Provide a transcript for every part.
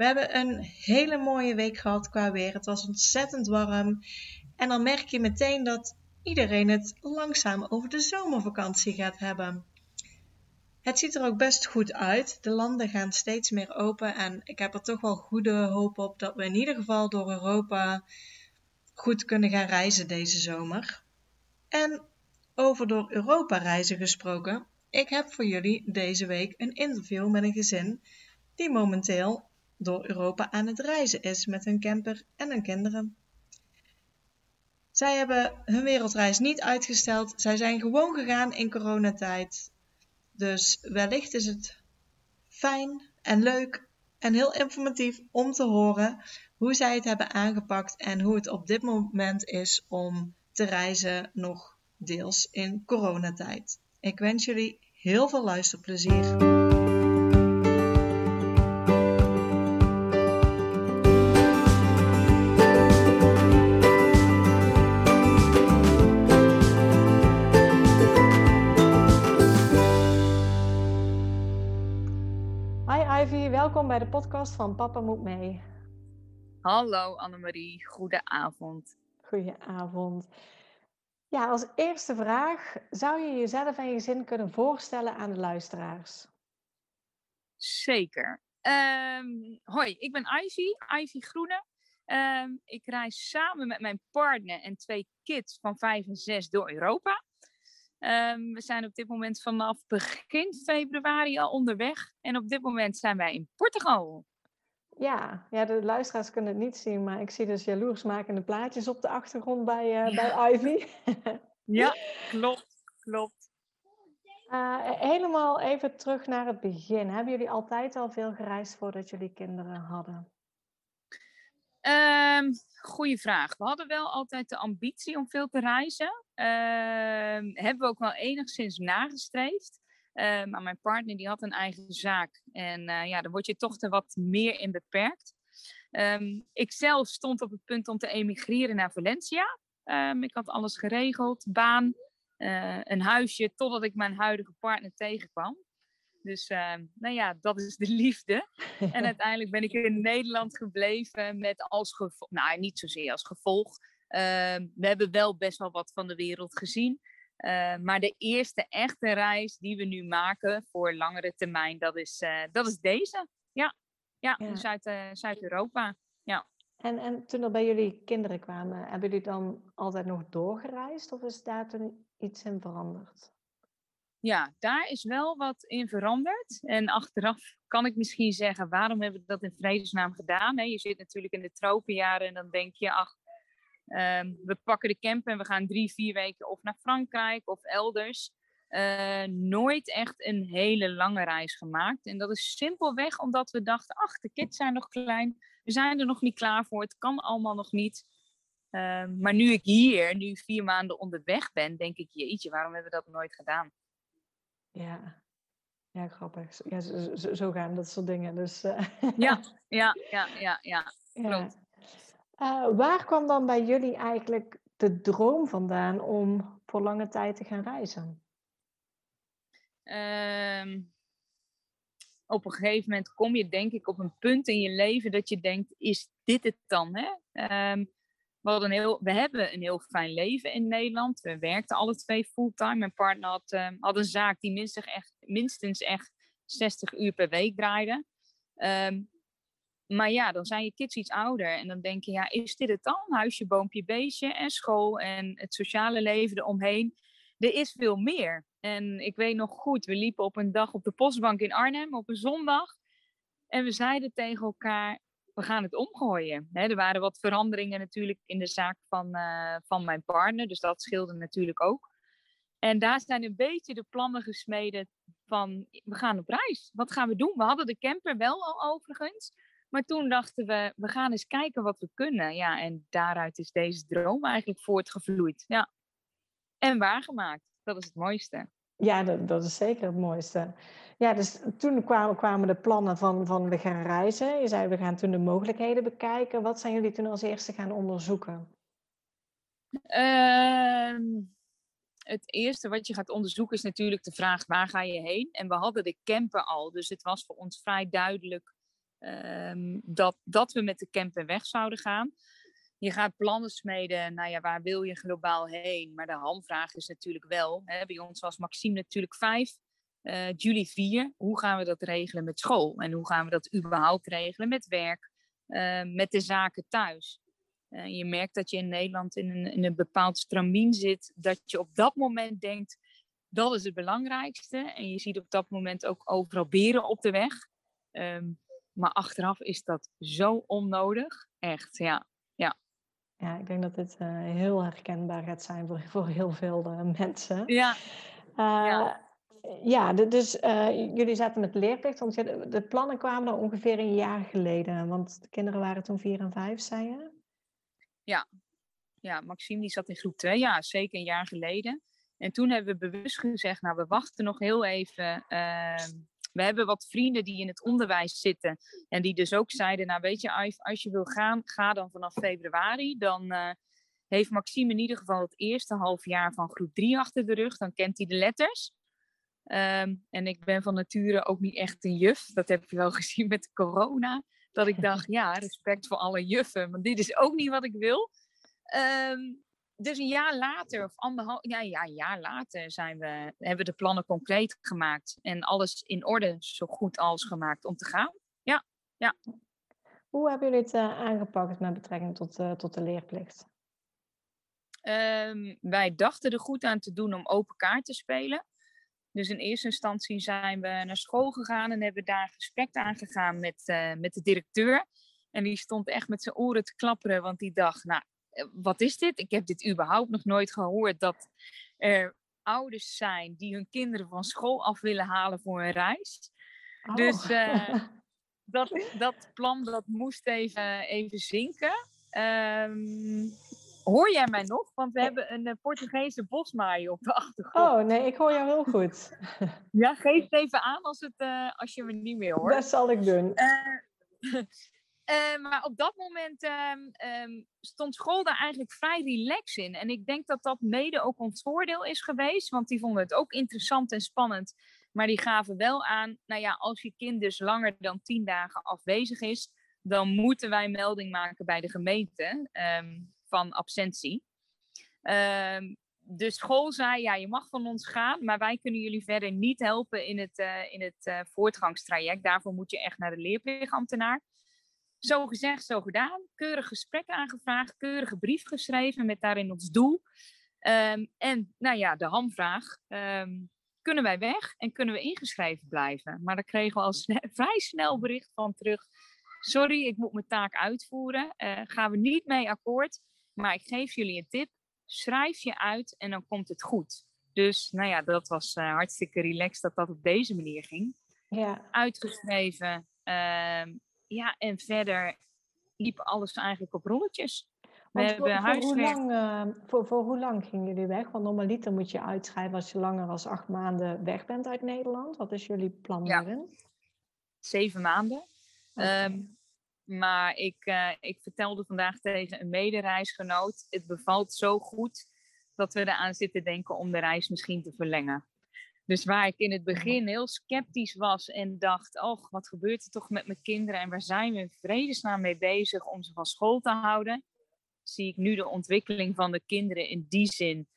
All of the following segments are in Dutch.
We hebben een hele mooie week gehad qua weer. Het was ontzettend warm. En dan merk je meteen dat iedereen het langzaam over de zomervakantie gaat hebben. Het ziet er ook best goed uit. De landen gaan steeds meer open en ik heb er toch wel goede hoop op dat we in ieder geval door Europa goed kunnen gaan reizen deze zomer. En over door Europa reizen gesproken, ik heb voor jullie deze week een interview met een gezin die momenteel door Europa aan het reizen is met hun camper en hun kinderen. Zij hebben hun wereldreis niet uitgesteld. Zij zijn gewoon gegaan in coronatijd. Dus wellicht is het fijn en leuk en heel informatief om te horen hoe zij het hebben aangepakt en hoe het op dit moment is om te reizen nog deels in coronatijd. Ik wens jullie heel veel luisterplezier. De podcast van Papa Moet Mee. Hallo Annemarie, goedenavond. Goedenavond. Ja, als eerste vraag, zou je jezelf en je zin kunnen voorstellen aan de luisteraars? Zeker. Um, hoi, ik ben Ivy, Ivy Groene. Um, ik reis samen met mijn partner en twee kids van vijf en zes door Europa. Um, we zijn op dit moment vanaf begin februari al onderweg. En op dit moment zijn wij in Portugal. Ja, ja, de luisteraars kunnen het niet zien, maar ik zie dus jaloersmakende plaatjes op de achtergrond bij, uh, bij Ivy. ja, klopt, klopt. Uh, helemaal even terug naar het begin. Hebben jullie altijd al veel gereisd voordat jullie kinderen hadden? Um, goeie vraag. We hadden wel altijd de ambitie om veel te reizen. Uh, hebben we ook wel enigszins nagestreefd. Uh, maar mijn partner die had een eigen zaak. En uh, ja, dan word je toch wat meer in beperkt. Um, ik zelf stond op het punt om te emigreren naar Valencia. Um, ik had alles geregeld, baan, uh, een huisje, totdat ik mijn huidige partner tegenkwam. Dus uh, nou ja, dat is de liefde. En uiteindelijk ben ik in Nederland gebleven met als gevolg, nou niet zozeer als gevolg. Uh, we hebben wel best wel wat van de wereld gezien. Uh, maar de eerste echte reis die we nu maken voor langere termijn, dat is, uh, dat is deze. Ja, ja, ja. Zuid, Zuid-Europa. Ja. En, en toen er bij jullie kinderen kwamen, hebben jullie dan altijd nog doorgereisd of is daar toen iets in veranderd? Ja, daar is wel wat in veranderd. En achteraf kan ik misschien zeggen, waarom hebben we dat in vredesnaam gedaan? Je zit natuurlijk in de tropenjaren en dan denk je, ach, um, we pakken de camp en we gaan drie, vier weken of naar Frankrijk of elders. Uh, nooit echt een hele lange reis gemaakt. En dat is simpelweg omdat we dachten, ach, de kids zijn nog klein. We zijn er nog niet klaar voor. Het kan allemaal nog niet. Uh, maar nu ik hier, nu vier maanden onderweg ben, denk ik, jeetje, waarom hebben we dat nooit gedaan? Ja, ja grappig. Ja, zo, zo, zo gaan dat soort dingen. Dus, uh, ja, ja, ja, ja, ja, klopt. Uh, waar kwam dan bij jullie eigenlijk de droom vandaan om voor lange tijd te gaan reizen? Um, op een gegeven moment kom je denk ik op een punt in je leven dat je denkt, is dit het dan? Hè? Um, we, hadden een heel, we hebben een heel fijn leven in Nederland. We werkten alle twee fulltime. Mijn partner had, uh, had een zaak die minstens echt, minstens echt 60 uur per week draaide. Um, maar ja, dan zijn je kids iets ouder. En dan denk je, ja, is dit het dan? Huisje, boompje, beestje en school en het sociale leven eromheen. Er is veel meer. En ik weet nog goed, we liepen op een dag op de postbank in Arnhem op een zondag. En we zeiden tegen elkaar, we gaan het omgooien. Er waren wat veranderingen natuurlijk in de zaak van, uh, van mijn partner, dus dat scheelde natuurlijk ook. En daar zijn een beetje de plannen gesmeden van, we gaan op reis. Wat gaan we doen? We hadden de camper wel al overigens, Maar toen dachten we, we gaan eens kijken wat we kunnen. Ja, en daaruit is deze droom eigenlijk voortgevloeid. Ja. En waargemaakt. Dat is het mooiste. Ja, dat, dat is zeker het mooiste. Ja, dus toen kwamen, kwamen de plannen van, van we gaan reizen. Je zei, we gaan toen de mogelijkheden bekijken. Wat zijn jullie toen als eerste gaan onderzoeken? Ehm, het eerste wat je gaat onderzoeken is natuurlijk de vraag waar ga je heen? En we hadden de camper al, dus het was voor ons vrij duidelijk ehm, dat, dat we met de camper weg zouden gaan. Je gaat plannen smeden, nou ja, waar wil je globaal heen? Maar de hamvraag is natuurlijk wel, hè, bij ons was Maxime natuurlijk vijf, uh, Julie vier. Hoe gaan we dat regelen met school? En hoe gaan we dat überhaupt regelen met werk, uh, met de zaken thuis? Uh, je merkt dat je in Nederland in een, in een bepaald stramien zit, dat je op dat moment denkt, dat is het belangrijkste. En je ziet op dat moment ook overal beren op de weg. Um, maar achteraf is dat zo onnodig. Echt, ja. Ja, ik denk dat dit uh, heel herkenbaar gaat zijn voor, voor heel veel uh, mensen. Ja. ja. Ja, dus jullie zaten met leerplicht, want de plannen kwamen er ongeveer een jaar geleden. Want de kinderen waren toen vier en vijf, zei je? Ja, ja Maxime die zat in groep 2, ja, zeker een jaar geleden. En toen hebben we bewust gezegd, nou, we wachten nog heel even. Ehm, we hebben wat vrienden die in het onderwijs zitten. En die dus ook zeiden, nou weet je, als je wil gaan, ga dan vanaf februari. Dan uh, heeft Maxime in ieder geval het eerste half jaar van groep 3 achter de rug. Dan kent hij de letters. Um, en ik ben van nature ook niet echt een juf. Dat heb je wel gezien met corona. Dat ik dacht, ja, respect voor alle juffen, maar dit is ook niet wat ik wil. Um, dus een jaar later, of anderhalf, ja, ja, een jaar later zijn we, hebben we de plannen concreet gemaakt. En alles in orde, zo goed als gemaakt om te gaan. Ja, ja. Hoe hebben jullie het uh, aangepakt met betrekking tot, uh, tot de leerplicht? Um, wij dachten er goed aan te doen om open kaart te spelen. Dus in eerste instantie zijn we naar school gegaan en hebben daar gesprek aangegaan met, uh, met de directeur. En die stond echt met zijn oren te klapperen, want die dacht, nou, eh, wat is dit? Ik heb dit überhaupt nog nooit gehoord, dat er ouders zijn die hun kinderen van school af willen halen voor een reis. Oh. Dus uh, dat, dat plan dat moest even, even zinken. Um, Hoor jij mij nog? Want we hebben een uh, Portugese bosmaaier op de achtergrond. Oh, nee, ik hoor jou heel goed. ja, geef het even aan als, het, uh, als je me niet meer hoort. Dat zal ik doen. Uh, maar op dat moment um, stond school daar eigenlijk vrij relaxed in. En ik denk dat dat mede ook ons voordeel is geweest. Want die vonden het ook interessant en spannend. Maar die gaven wel aan, nou ja, als je kind dus langer dan tien dagen afwezig is, dan moeten wij melding maken bij de gemeente. Um, van absentie. De school zei, ja, je mag van ons gaan, maar wij kunnen jullie verder niet helpen in het, uh, in het uh, voortgangstraject. Daarvoor moet je echt naar de leerplichtambtenaar. Zo gezegd, zo gedaan. Keurig gesprek aangevraagd, keurige brief geschreven met daarin ons doel. Um, en nou ja, de hamvraag, um, kunnen wij weg en kunnen we ingeschreven blijven? Maar daar kregen we al sne vrij snel bericht van terug. Sorry, ik moet mijn taak uitvoeren. Uh, gaan we niet mee akkoord. Maar ik geef jullie een tip. Schrijf je uit en dan komt het goed. Dus nou ja, dat was uh, hartstikke relaxed dat dat op deze manier ging. Ja. Uitgeschreven. Uh, ja, en verder liep alles eigenlijk op rolletjes. We hebben voor, voor, hoe lang, uh, voor, voor hoe lang gingen jullie weg? Want normaliter moet je uitschrijven als je langer dan acht maanden weg bent uit Nederland. Wat is jullie plan ja. Zeven maanden. Okay. Um, ehm, maar ik, uh, ik vertelde vandaag tegen een medereisgenoot, het bevalt zo goed dat we eraan zitten denken om de reis misschien te verlengen. Dus waar ik in het begin heel sceptisch was en dacht, oh, wat gebeurt er toch met mijn kinderen en waar zijn we in vredesnaam mee bezig om ze van school te houden, zie ik nu de ontwikkeling van de kinderen in die zin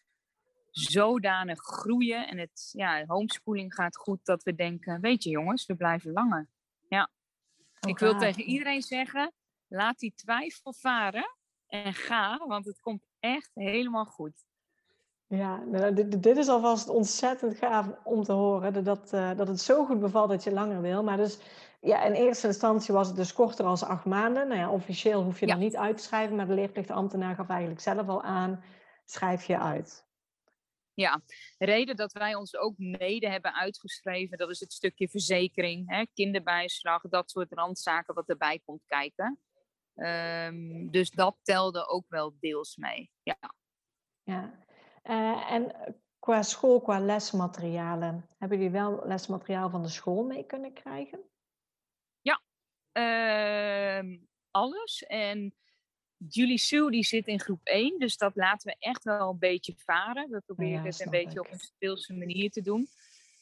zodanig groeien en het ja, homeschooling gaat goed dat we denken, weet je jongens, we blijven langer. Ja ik wil tegen iedereen zeggen, laat die twijfel varen en ga, want het komt echt helemaal goed. Ja, nou, dit, dit, is alvast ontzettend gaaf om te horen. Dat, uh, dat het zo goed bevalt dat je langer wil. Maar dus ja, in eerste instantie was het dus korter als acht maanden. Nou ja, officieel hoef je ja. er niet uit te schrijven. Maar de leerplichtambtenaar gaf eigenlijk zelf al aan, schrijf je uit. Ja, de reden dat wij ons ook mede hebben uitgeschreven, dat is het stukje verzekering, hè, kinderbijslag, dat soort randzaken wat erbij komt kijken. Ehm, dus dat telde ook wel deels mee. Ja. ja. Uh, en qua school, qua lesmaterialen, hebben jullie wel lesmateriaal van de school mee kunnen krijgen? Ja, uh, alles. En Julie Sue die zit in groep 1, dus dat laten we echt wel een beetje varen. We proberen het een beetje op een speelse manier te doen.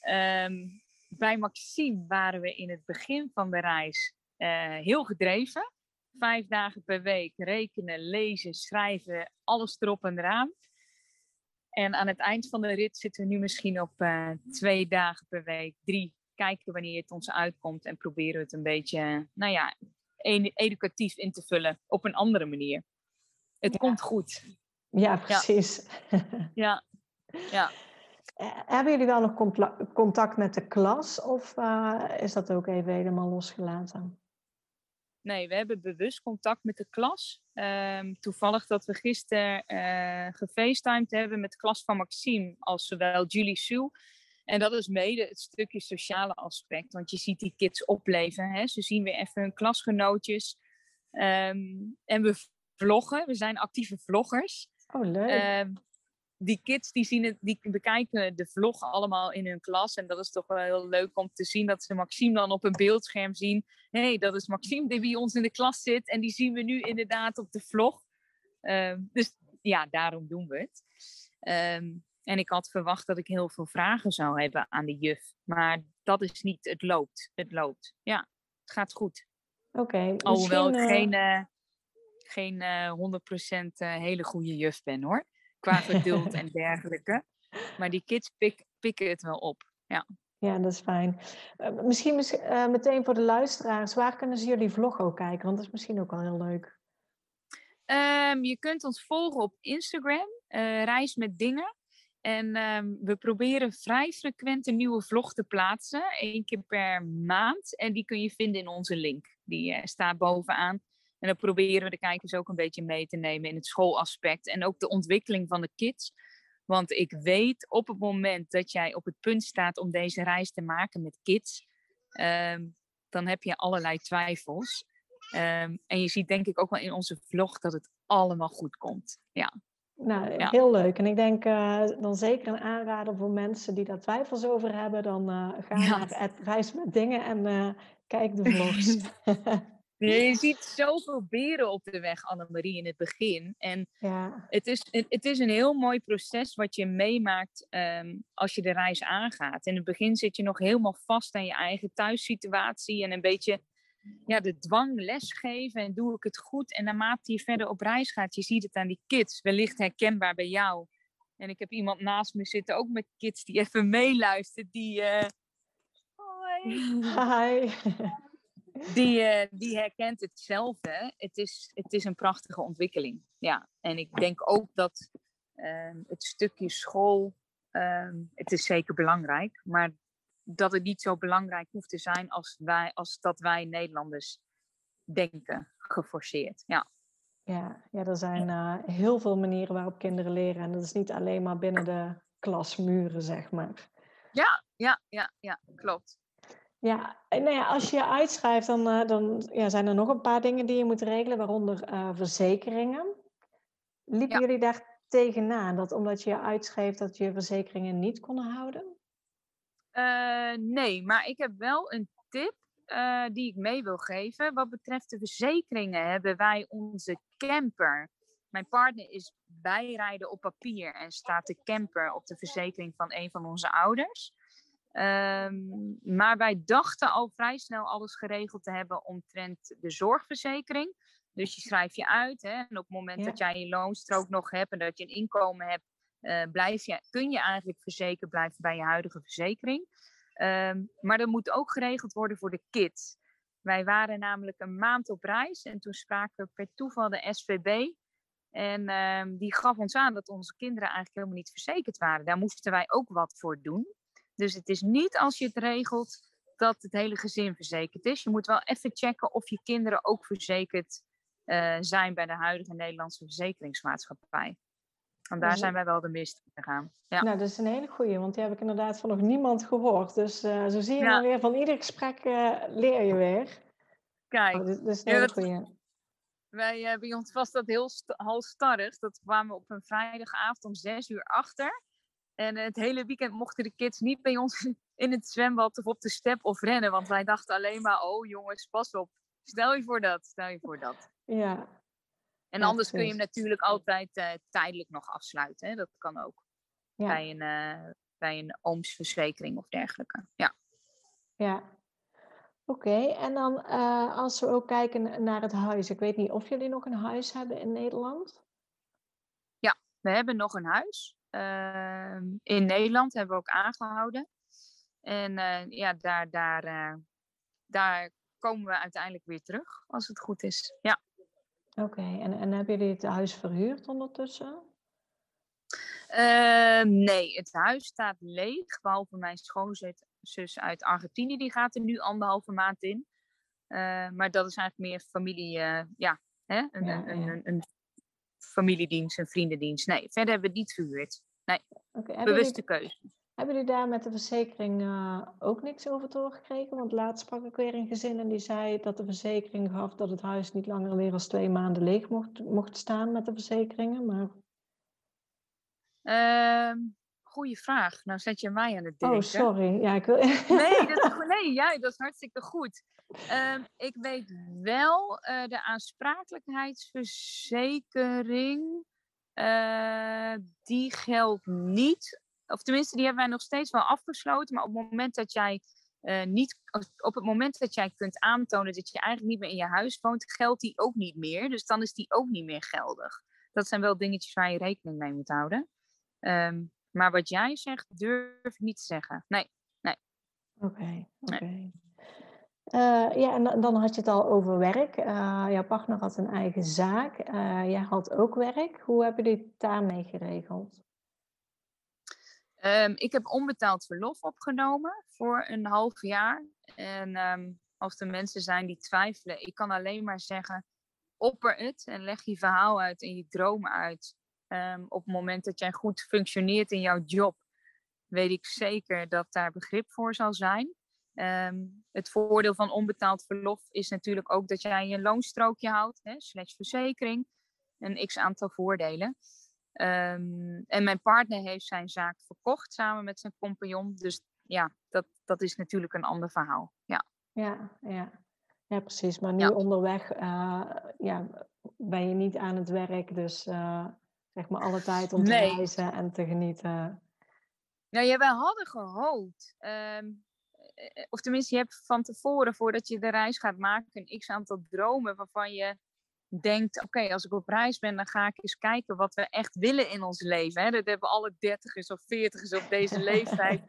Um, bij Maxime waren we in het begin van de reis uh, heel gedreven. Vijf dagen per week rekenen, lezen, schrijven, alles erop en eraan. En aan het eind van de rit zitten we nu misschien op uh, twee dagen per week, drie. Kijken wanneer het ons uitkomt en proberen we het een beetje, nou ja, educatief in te vullen op een andere manier. Het komt goed. Ja, precies. Ja. ja. Eh, hebben jullie wel nog contact met de klas of uh, is dat ook even helemaal losgelaten? Nee, we hebben bewust contact met de klas. Um, toevallig dat we gisteren uh, gefacetimed hebben met de klas van Maxime, als zowel Julie Sue. En dat is mede het stukje sociale aspect, want je ziet die kids opleven. Hè? Ze zien weer even hun klasgenootjes. Um, en we vloggen, we zijn actieve vloggers. Oh, leuk. Um, die kids die, zien het, die bekijken de vlog allemaal in hun klas. En dat is toch wel heel leuk om te zien dat ze Maxime dan op een beeldscherm zien. Hé, hey, dat is Maxime die bij ons in de klas zit. En die zien we nu inderdaad op de vlog. Um, dus ja, daarom doen we het. Um, en ik had verwacht dat ik heel veel vragen zou hebben aan de juf. Maar dat is niet, het loopt. Het loopt. Ja, het gaat goed. Oké. Okay, Alhoewel ik geen, uh, geen uh, 100% uh, hele goede juf ben hoor qua geduld en dergelijke. Maar die kids pik, pikken het wel op. Ja. Ja, dat is fijn. Uh, misschien uh, meteen voor de luisteraars, waar kunnen ze jullie vlog ook kijken? Want dat is misschien ook wel heel leuk. Um, je kunt ons volgen op Instagram, uh, Reis met Dingen. En um, we proberen vrij frequent een nieuwe vlog te plaatsen, één keer per maand. En die kun je vinden in onze link. Die staat bovenaan. En dan proberen we de kijkers ook een beetje mee te nemen in het schoolaspect en ook de ontwikkeling van de kids. Want ik weet op het moment dat jij op het punt staat om deze reis te maken met kids, um, dan heb je allerlei twijfels. Um, en je ziet denk ik ook wel in onze vlog dat het allemaal goed komt. Ja. Nou, ja. heel leuk. En ik denk uh, dan zeker een aanrader voor mensen die daar twijfels over hebben. Dan uh, ga ja. naar het Reis met Dingen en uh, kijk de vlogs. Je ziet zoveel beren op de weg, Annemarie, in het begin. En ja. het, is, het is een heel mooi proces wat je meemaakt um, als je de reis aangaat. In het begin zit je nog helemaal vast aan je eigen thuissituatie en een beetje ja, de dwang lesgeven en doe ik het goed. En naarmate je verder op reis gaat, je ziet het aan die kids, wellicht herkenbaar bij jou. En ik heb iemand naast me zitten, ook met kids, die even meeluistert, die... Uh... Hoi. Hi die, uh, die herkent hetzelfde. Het is, het is een prachtige ontwikkeling. Ja, en ik denk ook dat uh, het stukje school, uh, het is zeker belangrijk, maar dat het niet zo belangrijk hoeft te zijn als, wij, als dat wij Nederlanders denken, geforceerd. Ja. Ja, ja er zijn uh, heel veel manieren waarop kinderen leren en dat is niet alleen maar binnen de klasmuren, zeg maar. Ja, ja, ja, ja, klopt. Ja, nou ja, als je je uitschrijft, dan, uh, dan ja, zijn er nog een paar dingen die je moet regelen, waaronder uh, verzekeringen. Liepen ja. jullie daar tegenaan, dat omdat je je uitschreef dat je verzekeringen niet konden houden? Uh, nee, maar ik heb wel een tip die ik mee wil geven. Wat betreft de verzekeringen hebben wij onze camper. Mijn partner is bijrijden op papier en staat de camper op de verzekering van een van onze ouders. Um, maar wij dachten al vrij snel alles geregeld te hebben omtrent de zorgverzekering. Dus je schrijft je uit. Hè, en op het moment ja. dat jij je loonstrook nog hebt en dat je een inkomen hebt, uh, blijf je, kun je eigenlijk verzekerd blijven bij je huidige verzekering. Um, maar dat moet ook geregeld worden voor de kids. Wij waren namelijk een maand op reis en toen spraken we per toeval de SVB. En um, die gaf ons aan dat onze kinderen eigenlijk helemaal niet verzekerd waren. Daar moesten wij ook wat voor doen. Dus het is niet als je het regelt dat het hele gezin verzekerd is. Je moet wel even checken of je kinderen ook verzekerd uh, zijn bij de huidige Nederlandse verzekeringsmaatschappij. Want daar zijn wij wel de mist gegaan. Ja. Nou, dat is een hele goeie, want die heb ik inderdaad van nog niemand gehoord. Dus uh, zo zie je ja. weer, van ieder gesprek uh, leer je weer. Kijk. Oh, dat, dat, is een hele goeie. Wij bij ons was dat heel st halstarrig. Dat kwamen we op een vrijdagavond om zes uur achter. En het hele weekend mochten de kids niet bij ons in het zwembad of op de step of rennen. Want wij dachten alleen maar, oh jongens, pas op. Stel je voor dat, stel je voor dat. Ja. En anders kun je hem natuurlijk altijd uh, tijdelijk nog afsluiten. Hè? Dat kan ook. Ja. Bij, een, uh, bij een oomsverzekering of dergelijke. Ja. Ja. Oké, en dan uh, als we ook kijken naar het huis. Ik weet niet of jullie nog een huis hebben in Nederland? Ja, we hebben nog een huis. Ehm, in Nederland hebben we ook aangehouden. En ja, daar, daar, daar komen we uiteindelijk weer terug, als het goed is. Ja. Oké, en, en hebben jullie het huis verhuurd ondertussen? Uh, nee, het huis staat leeg, behalve mijn schoonzus uit Argentinië, die gaat er nu anderhalve maand in. Uh, maar dat is eigenlijk meer familie, uh, ja, hè? Een, Ja, een, ja. een, een familiedienst, een vriendendienst. Nee, verder hebben we het niet verhuurd. Hebben, Bewuste jullie, keuze. hebben jullie daar met de verzekering eh, ook niks over te horen gekregen? Want laatst sprak ik weer een gezin en die zei dat de verzekering gaf dat het huis niet langer weer als twee maanden leeg mocht, mocht staan met de verzekeringen. Maar... Ehm goeie vraag. Nou zet je mij aan het denken. Oh, sorry. Ja, ik wil... Nee, dat nee ja, dat is hartstikke goed. Ehm, ik weet wel, eh, de aansprakelijkheidsverzekering, eh, die geldt niet. Of tenminste, die hebben wij nog steeds wel afgesloten. Maar op het moment dat jij eh, niet, op het moment dat jij kunt aantonen dat je eigenlijk niet meer in je huis woont, geldt die ook niet meer. Dus dan is die ook niet meer geldig. Dat zijn wel dingetjes waar je rekening mee moet houden. Ehm, maar wat jij zegt, durf ik niet te zeggen. Nee. Oké, oké. Eh, ja, en dan- had je het al over werk. Eh, jouw partner had een eigen zaak. Eh, jij had ook werk. Hoe hebben jullie het daarmee geregeld? Ehm, ik heb onbetaald verlof opgenomen voor een half jaar. En ehm, als er mensen zijn die twijfelen, ik kan alleen maar zeggen: opper het en leg je verhaal uit en je dromen uit. Ehm, op het moment dat jij goed functioneert in jouw job, weet ik zeker dat daar begrip voor zal zijn. Ehm, het voordeel van onbetaald verlof is natuurlijk ook dat jij je loonstrookje houdt, hè, slash verzekering. Een x aantal voordelen. Ehm, en mijn partner heeft zijn zaak verkocht samen met zijn compagnon. Dus ja, dat, dat is natuurlijk een ander verhaal. Ja. Ja, ja. ja precies. Maar nu Ja. onderweg eh, ja, ben je niet aan het werk. Dus eh, zeg maar alle tijd om te Nee. reizen en te genieten. Nou ja, wij hadden gehoopt. ehm, eh, of tenminste, je hebt van tevoren, voordat je de reis gaat maken, een x aantal dromen waarvan je denkt: oké, als ik op reis ben, dan ga ik eens kijken wat we echt willen in ons leven. Hè? Dat hebben alle dertigers of veertigers op deze leeftijd.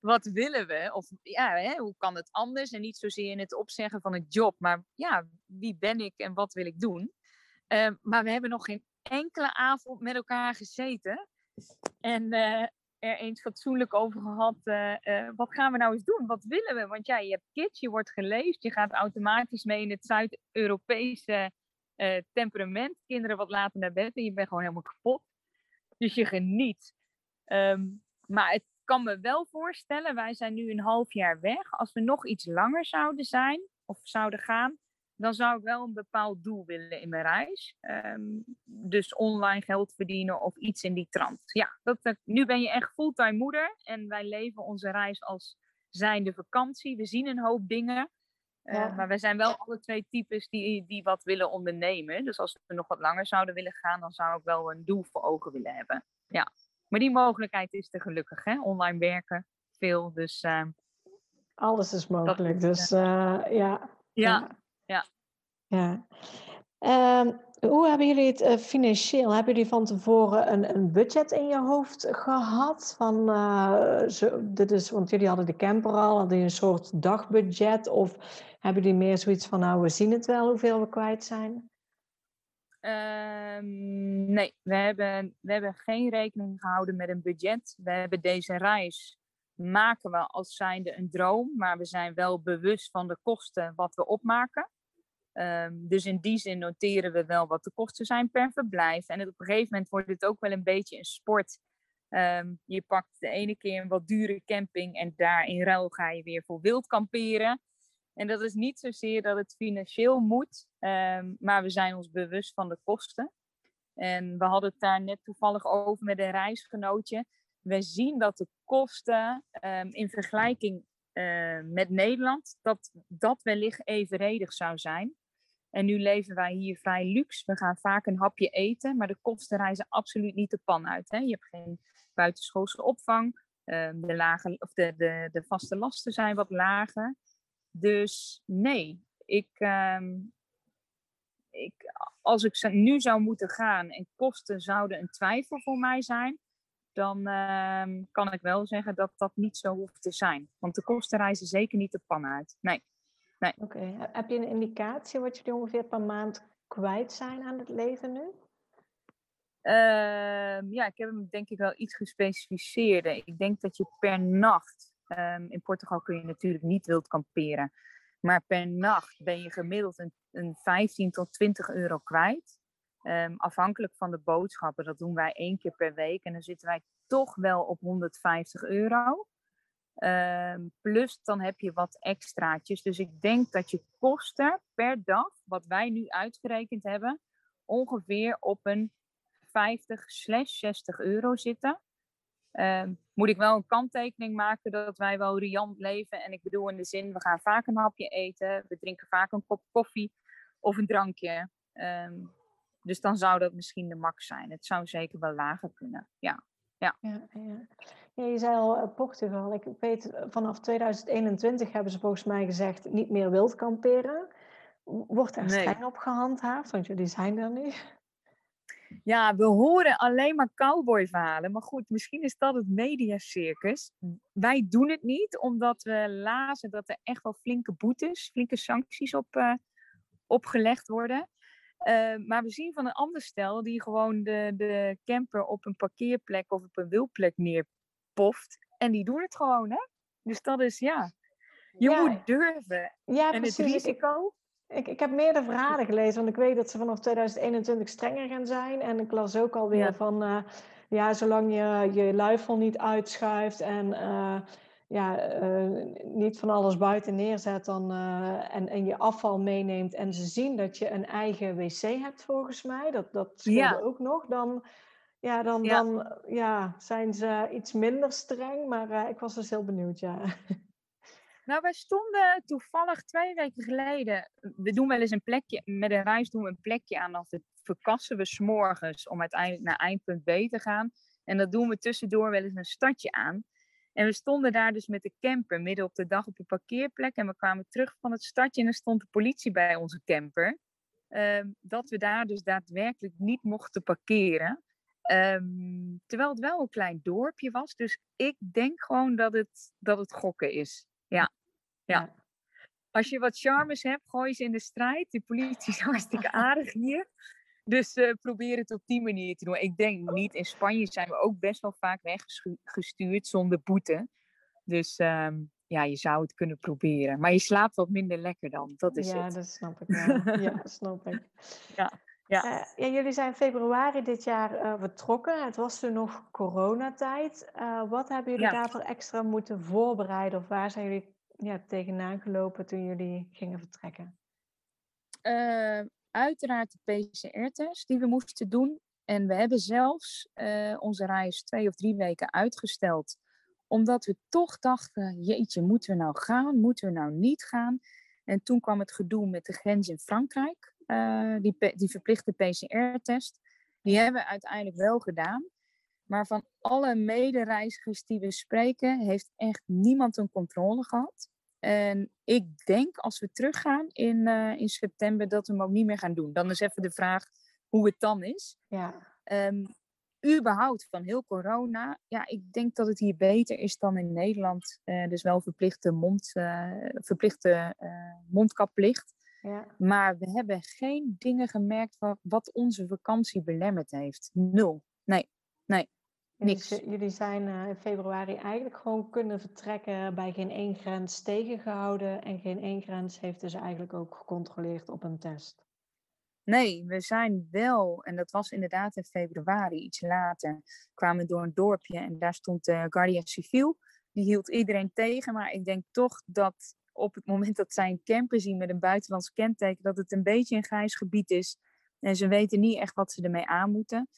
Wat willen we? Of ja, hè, hoe kan het anders? En niet zozeer in het opzeggen van een job, maar ja, wie ben ik en wat wil ik doen? Ehm, maar we hebben nog geen enkele avond met elkaar gezeten. En eh, er eens fatsoenlijk over gehad. eh, eh, wat gaan we nou eens doen? Wat willen we? Want ja, je hebt kids, je wordt geleefd, je gaat automatisch mee in het Zuid-Europese temperament. Kinderen wat later naar bed en je bent gewoon helemaal kapot. Dus je geniet. Ehm, maar het kan me wel voorstellen, wij zijn nu een half jaar weg. Als we nog iets langer zouden zijn of zouden gaan, dan zou ik wel een bepaald doel willen in mijn reis. Ehm, dus online geld verdienen of iets in die trant. Ja, dat, dat- nu ben je echt fulltime moeder en wij leven onze reis als zijnde vakantie. We zien een hoop dingen. Eh, Ja. Maar we zijn wel alle twee types die, die wat willen ondernemen. Dus als we nog wat langer zouden willen gaan, dan zou ik wel een doel voor ogen willen hebben. Ja. Maar die mogelijkheid is er gelukkig, hè? Online werken, veel. Dus eh, Alles is mogelijk. Dus eh, ja. ja. ja. Ja. Ehm, hoe hebben jullie het eh, financieel? Hebben jullie van tevoren een, een budget in je hoofd gehad? Van, eh, zo, dit is, want jullie hadden de camper al, hadden een soort dagbudget? Of hebben jullie meer zoiets van, nou, we zien het wel hoeveel we kwijt zijn? Ehm, nee, we hebben, we hebben geen rekening gehouden met een budget. We hebben deze reis maken we als zijnde een droom, maar we zijn wel bewust van de kosten wat we opmaken. Ehm, dus in die zin noteren we wel wat de kosten zijn per verblijf. En op een gegeven moment wordt het ook wel een beetje een sport. Ehm, je pakt de ene keer een wat dure camping en daar in ruil ga je weer voor wild kamperen. En dat is niet zozeer dat het financieel moet, ehm, maar we zijn ons bewust van de kosten. En we hadden het daar net toevallig over met een reisgenootje. We zien dat de kosten in vergelijking uh, met Nederland, dat dat wellicht evenredig zou zijn. En nu leven wij hier vrij luxe. We gaan vaak een hapje eten, maar de kosten reizen absoluut niet de pan uit. Hè? Je hebt geen buitenschoolse opvang. Ehm, de, lage, of de, de, de vaste lasten zijn wat lager. Dus nee, ik, ehm, ik, als ik nu zou moeten gaan en kosten zouden een twijfel voor mij zijn, dan ehm, kan ik wel zeggen dat dat niet zo hoeft te zijn. Want de kosten reizen zeker niet de pan uit. Nee. Nee. Oké, heb je een indicatie wat jullie ongeveer per maand kwijt zijn aan het leven nu? Ehm, ja, ik heb hem denk ik wel iets gespecificeerder. Ik denk dat je per nacht, um, in Portugal kun je natuurlijk niet wild kamperen, maar per nacht ben je gemiddeld een, een 15 tot 20 euro kwijt. Um, afhankelijk van de boodschappen, dat doen wij één keer per week. En dan zitten wij toch wel op 150 euro. Um, plus dan heb je wat extraatjes. Dus ik denk dat je kosten per dag, wat wij nu uitgerekend hebben, ongeveer op een 50 slash 60 euro zitten. Um, moet ik wel een kanttekening maken dat wij wel riant leven. En ik bedoel in de zin, we gaan vaak een hapje eten. We drinken vaak een kop koffie of een drankje. Um, dus dan zou dat misschien de max zijn. Het zou zeker wel lager kunnen. Ja. Ja, ja. Ja je zei al uh, Portugal. Ik weet, eh, vanaf 2021 hebben ze volgens mij gezegd niet meer wild kamperen. Wordt er nee. streng op gehandhaafd? Want jullie zijn er nu. Ja, we horen alleen maar cowboy-verhalen. Maar goed, misschien is dat het mediacircus. Wij doen het niet, omdat we lazen dat er echt wel flinke boetes, flinke sancties op, uh, opgelegd worden. Uh, maar we zien van een ander stel die gewoon de, de camper op een parkeerplek of op een wilplek En die doen het gewoon, hè? Dus dat is, ja, je ja. moet durven. Ja, en precies. het risico... Ik, ik heb meerdere verhalen gelezen, want ik weet dat ze vanaf 2021 strenger gaan zijn. En ik las ook alweer ja. van, uh, ja, zolang je je luifel niet uitschuift en... Uh, ja, uh, niet van alles buiten neerzet dan, en, en je afval meeneemt en ze zien dat je een eigen wc hebt volgens mij, dat, dat scheelde ja. ook nog, dan, ja, dan, ja. dan ja, zijn ze iets minder streng, maar uh, ik was dus heel benieuwd, ja. Nou, wij stonden toevallig twee weken geleden, we doen wel eens een plekje, met een reis doen we een plekje aan, of verkassen we s'morgens om uiteindelijk naar eindpunt B te gaan. En dat doen we tussendoor wel eens een stadje aan. En we stonden daar dus met de camper midden op de dag op een parkeerplek. En we kwamen terug van het stadje en er stond de politie bij onze camper. Um, dat we daar dus daadwerkelijk niet mochten parkeren. Um, terwijl het wel een klein dorpje was. Dus ik denk gewoon dat het, dat het gokken is. Ja. ja. Als je wat charmes hebt, gooi ze in de strijd. De politie is hartstikke aardig hier. Dus uh, probeer het op die manier te doen. Ik denk niet. In Spanje zijn we ook best wel vaak weggestuurd zonder boete. Dus um, ja, je zou het kunnen proberen. Maar je slaapt wat minder lekker dan. Dat is ja, het. dat snap ik wel. ja, dat snap ik. Ja. Ja. Uh, ja, jullie zijn februari dit jaar uh, vertrokken. Het was toen nog coronatijd. Uh, wat hebben jullie ja. daarvoor extra moeten voorbereiden? Of waar zijn jullie ja, tegenaan gelopen toen jullie gingen vertrekken? uiteraard de PCR-test die we moesten doen. En we hebben zelfs uh, onze reis twee of drie weken uitgesteld. Omdat we toch dachten, jeetje, moeten we nou gaan? Moeten we nou niet gaan? En toen kwam het gedoe met de grens in Frankrijk. Uh, die, die verplichte PCR-test. Die hebben we uiteindelijk wel gedaan. Maar van alle medereizigers die we spreken, heeft echt niemand een controle gehad. En ik denk als we teruggaan in, uh, in september dat we hem ook niet meer gaan doen. Dan is even de vraag hoe het dan is. Ja. Um, überhaupt van heel corona, ja, ik denk dat het hier beter is dan in Nederland. Uh, dus wel verplichte, mond, uh, verplichte mondkapplicht. Ja. Maar we hebben geen dingen gemerkt wat, wat onze vakantie belemmerd heeft. Nul. Nee, nee. Niks. jullie zijn in februari eigenlijk gewoon kunnen vertrekken bij geen één grens tegengehouden. En geen één grens heeft dus eigenlijk ook gecontroleerd op een test. Nee, we zijn wel, en dat was inderdaad in februari, iets later, kwamen we door een dorpje en daar stond de Guardia Civil. Die hield iedereen tegen, maar ik denk toch dat op het moment dat zij een camper zien met een buitenlands kenteken, dat het een beetje een grijs gebied is. En ze weten niet echt wat ze ermee aan moeten.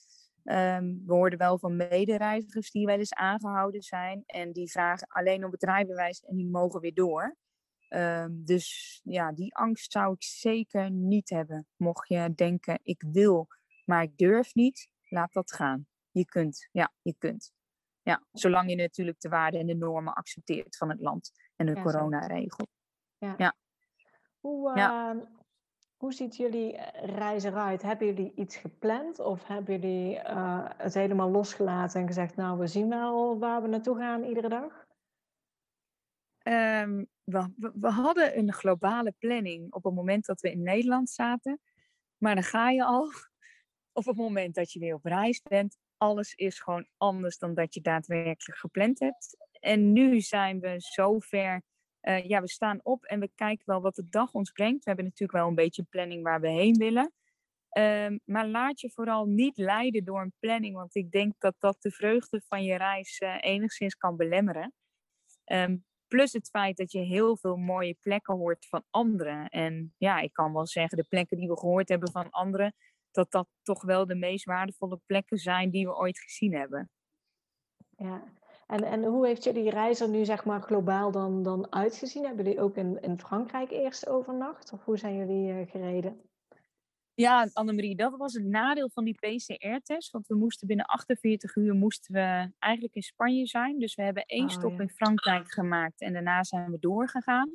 Ehm, we hoorden wel van medereizigers die wel eens aangehouden zijn en die vragen alleen op het rijbewijs en die mogen weer door. Ehm, dus ja, die angst zou ik zeker niet hebben. Mocht je denken, ik wil, maar ik durf niet, laat dat gaan. Je kunt, ja, je kunt. Ja, zolang je natuurlijk de waarden en de normen accepteert van het land en de ja, coronaregel. Ja. ja. Hoe, uh, hoe ziet jullie eh, reis eruit? Hebben jullie iets gepland of hebben jullie uh, het helemaal losgelaten en gezegd, nou, we zien wel waar we naartoe gaan iedere dag? Um, we, we, hadden een globale planning op het moment dat we in Nederland zaten. Maar dan ga je al, op het moment dat je weer op reis bent, alles is gewoon anders dan dat je daadwerkelijk gepland hebt. En nu zijn we zover. Uh, ja, we staan op en we kijken wel wat de dag ons brengt. We hebben natuurlijk wel een beetje planning waar we heen willen. Um, maar laat je vooral niet leiden door een planning, want ik denk dat dat de vreugde van je reis uh, enigszins kan belemmeren. Um, Plus het feit dat je heel veel mooie plekken hoort van anderen. En ja, ik kan wel zeggen, de plekken die we gehoord hebben van anderen, dat dat toch wel de meest waardevolle plekken zijn die we ooit gezien hebben. Ja, en, en hoe heeft jullie reis er nu zeg maar globaal dan, dan uitgezien? Hebben jullie ook in, in Frankrijk eerst overnacht? Of hoe zijn jullie uh, gereden? Ja, Annemarie, dat was het nadeel van die PCR-test. Want we moesten binnen 48 uur moesten we eigenlijk in Spanje zijn. Dus we hebben één oh, stop in Frankrijk gemaakt en daarna zijn we doorgegaan.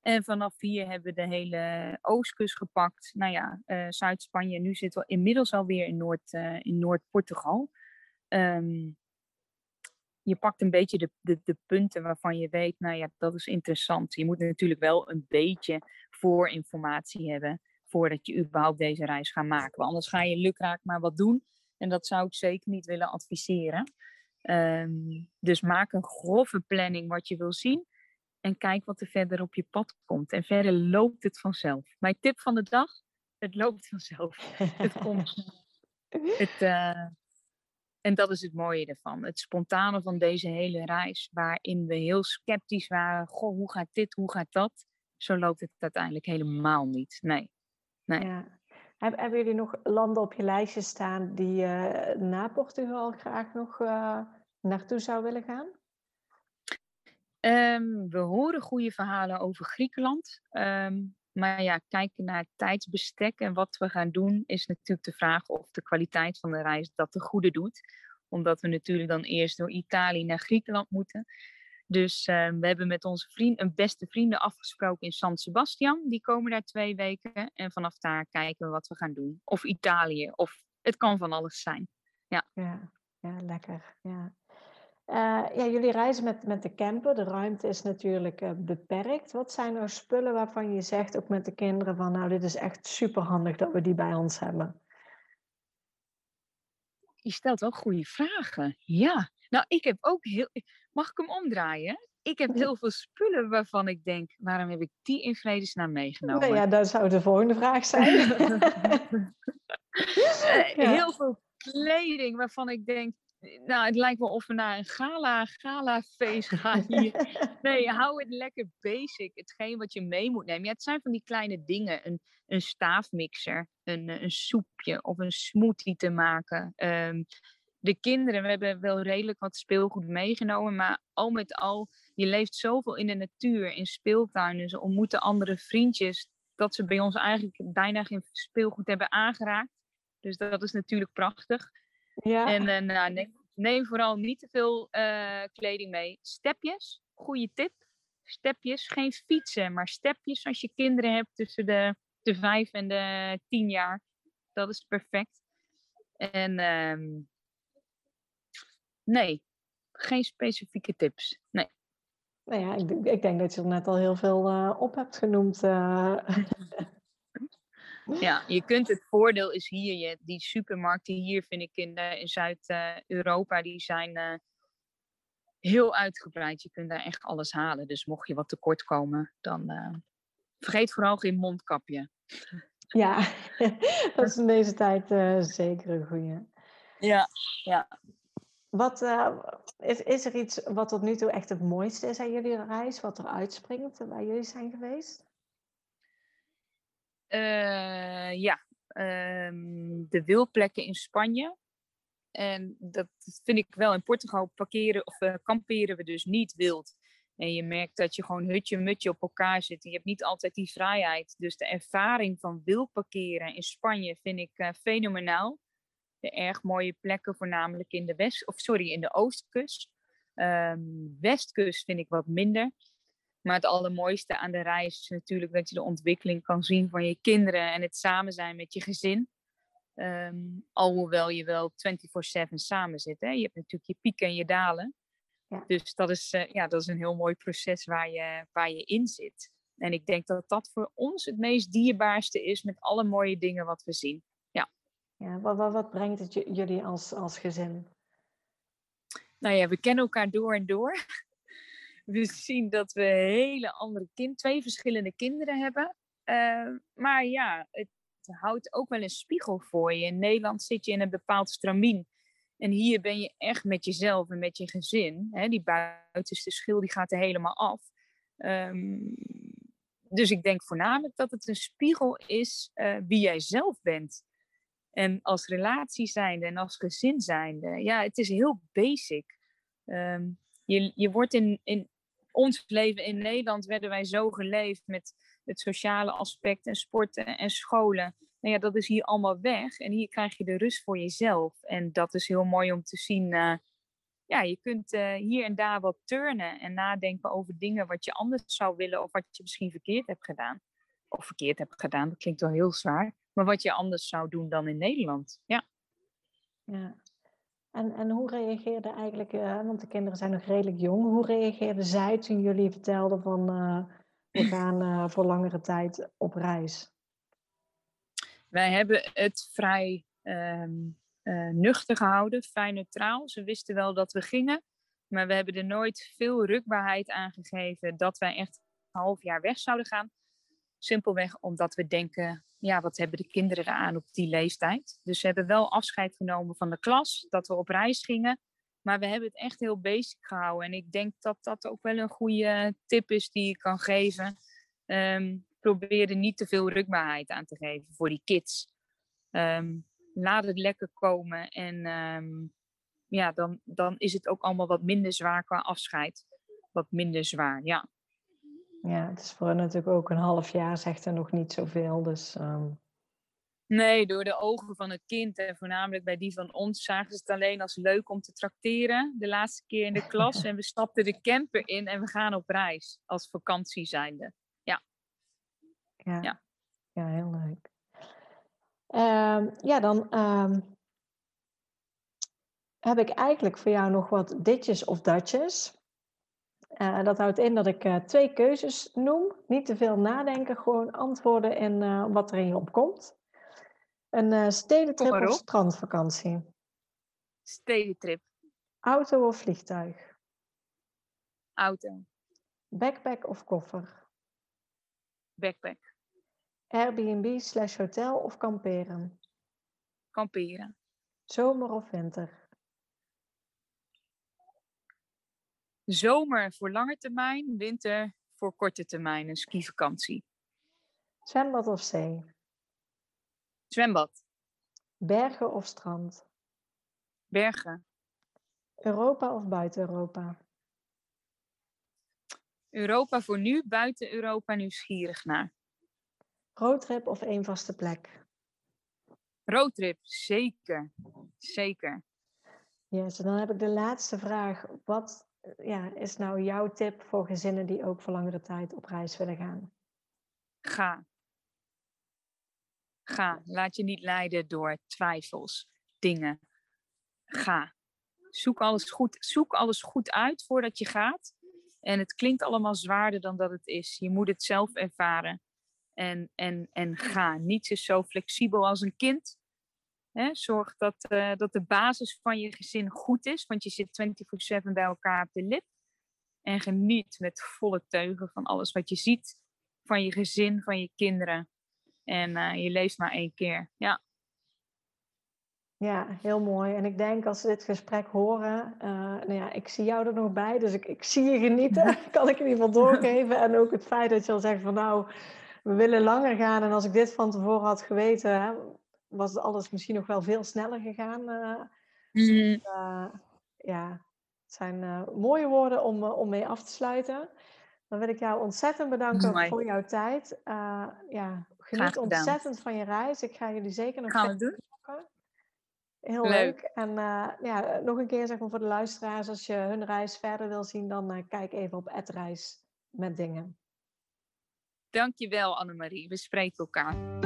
En vanaf hier hebben we de hele oostkust gepakt. Nou ja, uh, Zuid-Spanje. Nu zitten we inmiddels alweer in, Noord, uh, in Noord-Portugal. Um, je pakt een beetje de, de, de punten waarvan je weet, nou ja, dat is interessant. Je moet natuurlijk wel een beetje voorinformatie hebben voordat je überhaupt deze reis gaat maken. Want anders ga je lukraak maar wat doen. En dat zou ik zeker niet willen adviseren. Um, dus maak een grove planning wat je wil zien. En kijk wat er verder op je pad komt. En verder loopt het vanzelf. Mijn tip van de dag: het loopt vanzelf. het komt. Het, uh, en dat is het mooie ervan. Het spontane van deze hele reis, waarin we heel sceptisch waren. Goh, hoe gaat dit, hoe gaat dat? Zo loopt het uiteindelijk helemaal niet. Nee. Nee. Ja. Hebben jullie nog landen op je lijstje staan die je uh, na Portugal graag nog uh, naartoe zou willen gaan? Um, we horen goede verhalen over Griekenland. Um, maar ja, kijken naar het tijdsbestek en wat we gaan doen, is natuurlijk de vraag of de kwaliteit van de reis dat de goede doet. Omdat we natuurlijk dan eerst door Italië naar Griekenland moeten. Dus uh, we hebben met onze vriend, een beste vrienden afgesproken in San Sebastian. Die komen daar twee weken. En vanaf daar kijken we wat we gaan doen. Of Italië, of het kan van alles zijn. Ja, ja, ja lekker. Ja. Uh, ja, jullie reizen met, met de camper. De ruimte is natuurlijk uh, beperkt. Wat zijn nou spullen waarvan je zegt, ook met de kinderen, van nou, dit is echt super handig dat we die bij ons hebben? Je stelt ook goede vragen. Ja, nou, ik heb ook heel. Mag ik hem omdraaien? Ik heb heel veel spullen waarvan ik denk, waarom heb ik die in vredesnaam meegenomen? Nou ja, dat zou de volgende vraag zijn. Eh, heel veel kleding waarvan ik denk, nou, het lijkt wel of we naar een gala, gala feest gaan hier. Nee, hou het lekker basic. Hetgeen wat je mee moet nemen. Ja, het zijn van die kleine dingen. Een, een staafmixer, een, een soepje of een smoothie te maken. Um, de kinderen, we hebben wel redelijk wat speelgoed meegenomen, maar al met al, je leeft zoveel in de natuur, in speeltuinen, ze ontmoeten andere vriendjes, dat ze bij ons eigenlijk bijna geen speelgoed hebben aangeraakt. Dus dat is natuurlijk prachtig. Ja. En uh, nou, neem, neem, vooral niet te veel uh, kleding mee. Stepjes, goede tip. Stepjes, geen fietsen, maar stepjes als je kinderen hebt tussen de, de vijf en de tien jaar. Dat is perfect. En um, Nee, geen specifieke tips. Nee. Nou ja, ik, ik denk dat je er net al heel veel uh, op hebt genoemd. Ja, je kunt het voordeel is hier, je, die supermarkten hier vind ik in, uh, in Zuid-Europa, die zijn uh, heel uitgebreid. Je kunt daar echt alles halen. Dus mocht je wat tekort komen, dan uh, vergeet vooral geen mondkapje. Ja, dat is in deze tijd zeker een goede. Ja, ja. Wat, is, is er iets wat tot nu toe echt het mooiste is aan jullie reis? Wat er uitspringt waar jullie zijn geweest? Uh, ja, um, de wilplekken in Spanje. En dat vind ik wel. In Portugal parkeren of uh, kamperen we dus niet wild. En je merkt dat je gewoon hutje mutje op elkaar zit. En je hebt niet altijd die vrijheid. Dus de ervaring van wild parkeren in Spanje vind ik uh, fenomenaal. De erg mooie plekken, voornamelijk in de west, of sorry, in de oostkust. Um, westkust vind ik wat minder. Maar het allermooiste aan de reis is natuurlijk dat je de ontwikkeling kan zien van je kinderen en het samen zijn met je gezin. Um, alhoewel je wel 24-7 samen zit. Hè? Je hebt natuurlijk je pieken en je dalen. Ja. Dus dat is, uh, ja, dat is een heel mooi proces waar je, waar je in zit. En ik denk dat dat voor ons het meest dierbaarste is met alle mooie dingen wat we zien. Ja, ja wat, wat, wat brengt het jullie als, als gezin? Nou ja, we kennen elkaar door en door we zien dat we hele andere kind, twee verschillende kinderen hebben. Uh, maar ja, het houdt ook wel een spiegel voor je. In Nederland zit je in een bepaald stramien. En hier ben je echt met jezelf en met je gezin. Hè? Die buitenste schil die gaat er helemaal af. Um, dus ik denk voornamelijk dat het een spiegel is uh, wie jij zelf bent. En als relatie zijnde en als gezin zijnde. Ja, het is heel basic. Um, je, je wordt in, in, ons leven in Nederland werden wij zo geleefd met het sociale aspect en sporten en scholen. Nou ja, dat is hier allemaal weg. En hier krijg je de rust voor jezelf. En dat is heel mooi om te zien. Uh, ja, je kunt uh, hier en daar wat turnen en nadenken over dingen wat je anders zou willen of wat je misschien verkeerd hebt gedaan. Of verkeerd hebt gedaan, dat klinkt wel heel zwaar. Maar wat je anders zou doen dan in Nederland. Ja. Ja, en, en hoe reageerde eigenlijk, uh, want de kinderen zijn nog redelijk jong, hoe reageerden zij toen jullie vertelden van uh, we gaan uh, voor langere tijd op reis? Wij hebben het vrij um, nuchter gehouden, vrij neutraal. Ze wisten wel dat we gingen, maar we hebben er nooit veel rukbaarheid aan gegeven dat wij echt een half jaar weg zouden gaan. Simpelweg omdat we denken, ja, wat hebben de kinderen eraan op die leeftijd? Dus we hebben wel afscheid genomen van de klas, dat we op reis gingen. Maar we hebben het echt heel basic gehouden. En ik denk dat dat ook wel een goede tip is die ik kan geven. Um, probeer er niet te veel rukbaarheid aan te geven voor die kids. Um, laat het lekker komen. En um, ja, dan, dan is het ook allemaal wat minder zwaar qua afscheid. Wat minder zwaar, ja. Ja, het is voor hen natuurlijk ook een half jaar, zegt er nog niet zoveel. Dus, um... Nee, door de ogen van het kind en voornamelijk bij die van ons zagen ze het alleen als leuk om te trakteren. De laatste keer in de klas en we stapten de camper in en we gaan op reis als vakantie zijnde. Ja. Ja, ja. ja heel leuk. Um, ja, dan um, heb ik eigenlijk voor jou nog wat ditjes of datjes. Uh, dat houdt in dat ik uh, twee keuzes noem. Niet te veel nadenken, gewoon antwoorden en uh, wat er in je opkomt. Een stedentrip of strandvakantie? Stedentrip. Auto of vliegtuig? Auto. Backpack of koffer? Backpack. Airbnb slash hotel of kamperen? Kamperen. Zomer of winter? Zomer voor lange termijn, winter voor korte termijn, een skivakantie. Zwembad of zee? Zwembad. Bergen of strand? Bergen. Europa of buiten Europa? Europa voor nu, buiten Europa nieuwsgierig naar. Roadtrip of één vaste plek? Roadtrip, zeker. Zeker. Yes, en dan heb ik de laatste vraag. Wat ja, is nou jouw tip voor gezinnen die ook voor langere tijd op reis willen gaan? Ga. Ga. Laat je niet leiden door twijfels, dingen. Ga. Zoek alles goed, zoek alles goed uit voordat je gaat. En het klinkt allemaal zwaarder dan dat het is. Je moet het zelf ervaren. En, en, en ga. Niets is zo flexibel als een kind. Hè? Zorg dat, uh, dat de basis van je gezin goed is, want je zit 24-7 bij elkaar op de lip. En geniet met volle teugen van alles wat je ziet, van je gezin, van je kinderen. En uh, je leeft maar één keer. Ja. Ja, heel mooi. En ik denk als ze dit gesprek horen, uh, nou ja, ik zie jou er nog bij, dus ik, ik zie je genieten. kan ik in ieder geval doorgeven. En ook het feit dat je al zegt van nou, we willen langer gaan. En als ik dit van tevoren had geweten, was alles misschien nog wel veel sneller gegaan. Uh, mm. uh, ja, het zijn mooie woorden om, om mee af te sluiten. Dan wil ik jou ontzettend bedanken voor jouw tijd. ja, geniet ontzettend van je reis. Ik ga jullie zeker nog gaan doen. Heel leuk. En uh, ja, nog een keer zeg maar voor de luisteraars, als je hun reis verder wil zien, dan uh, kijk even op reis met dingen. Dankjewel Annemarie, we spreken elkaar.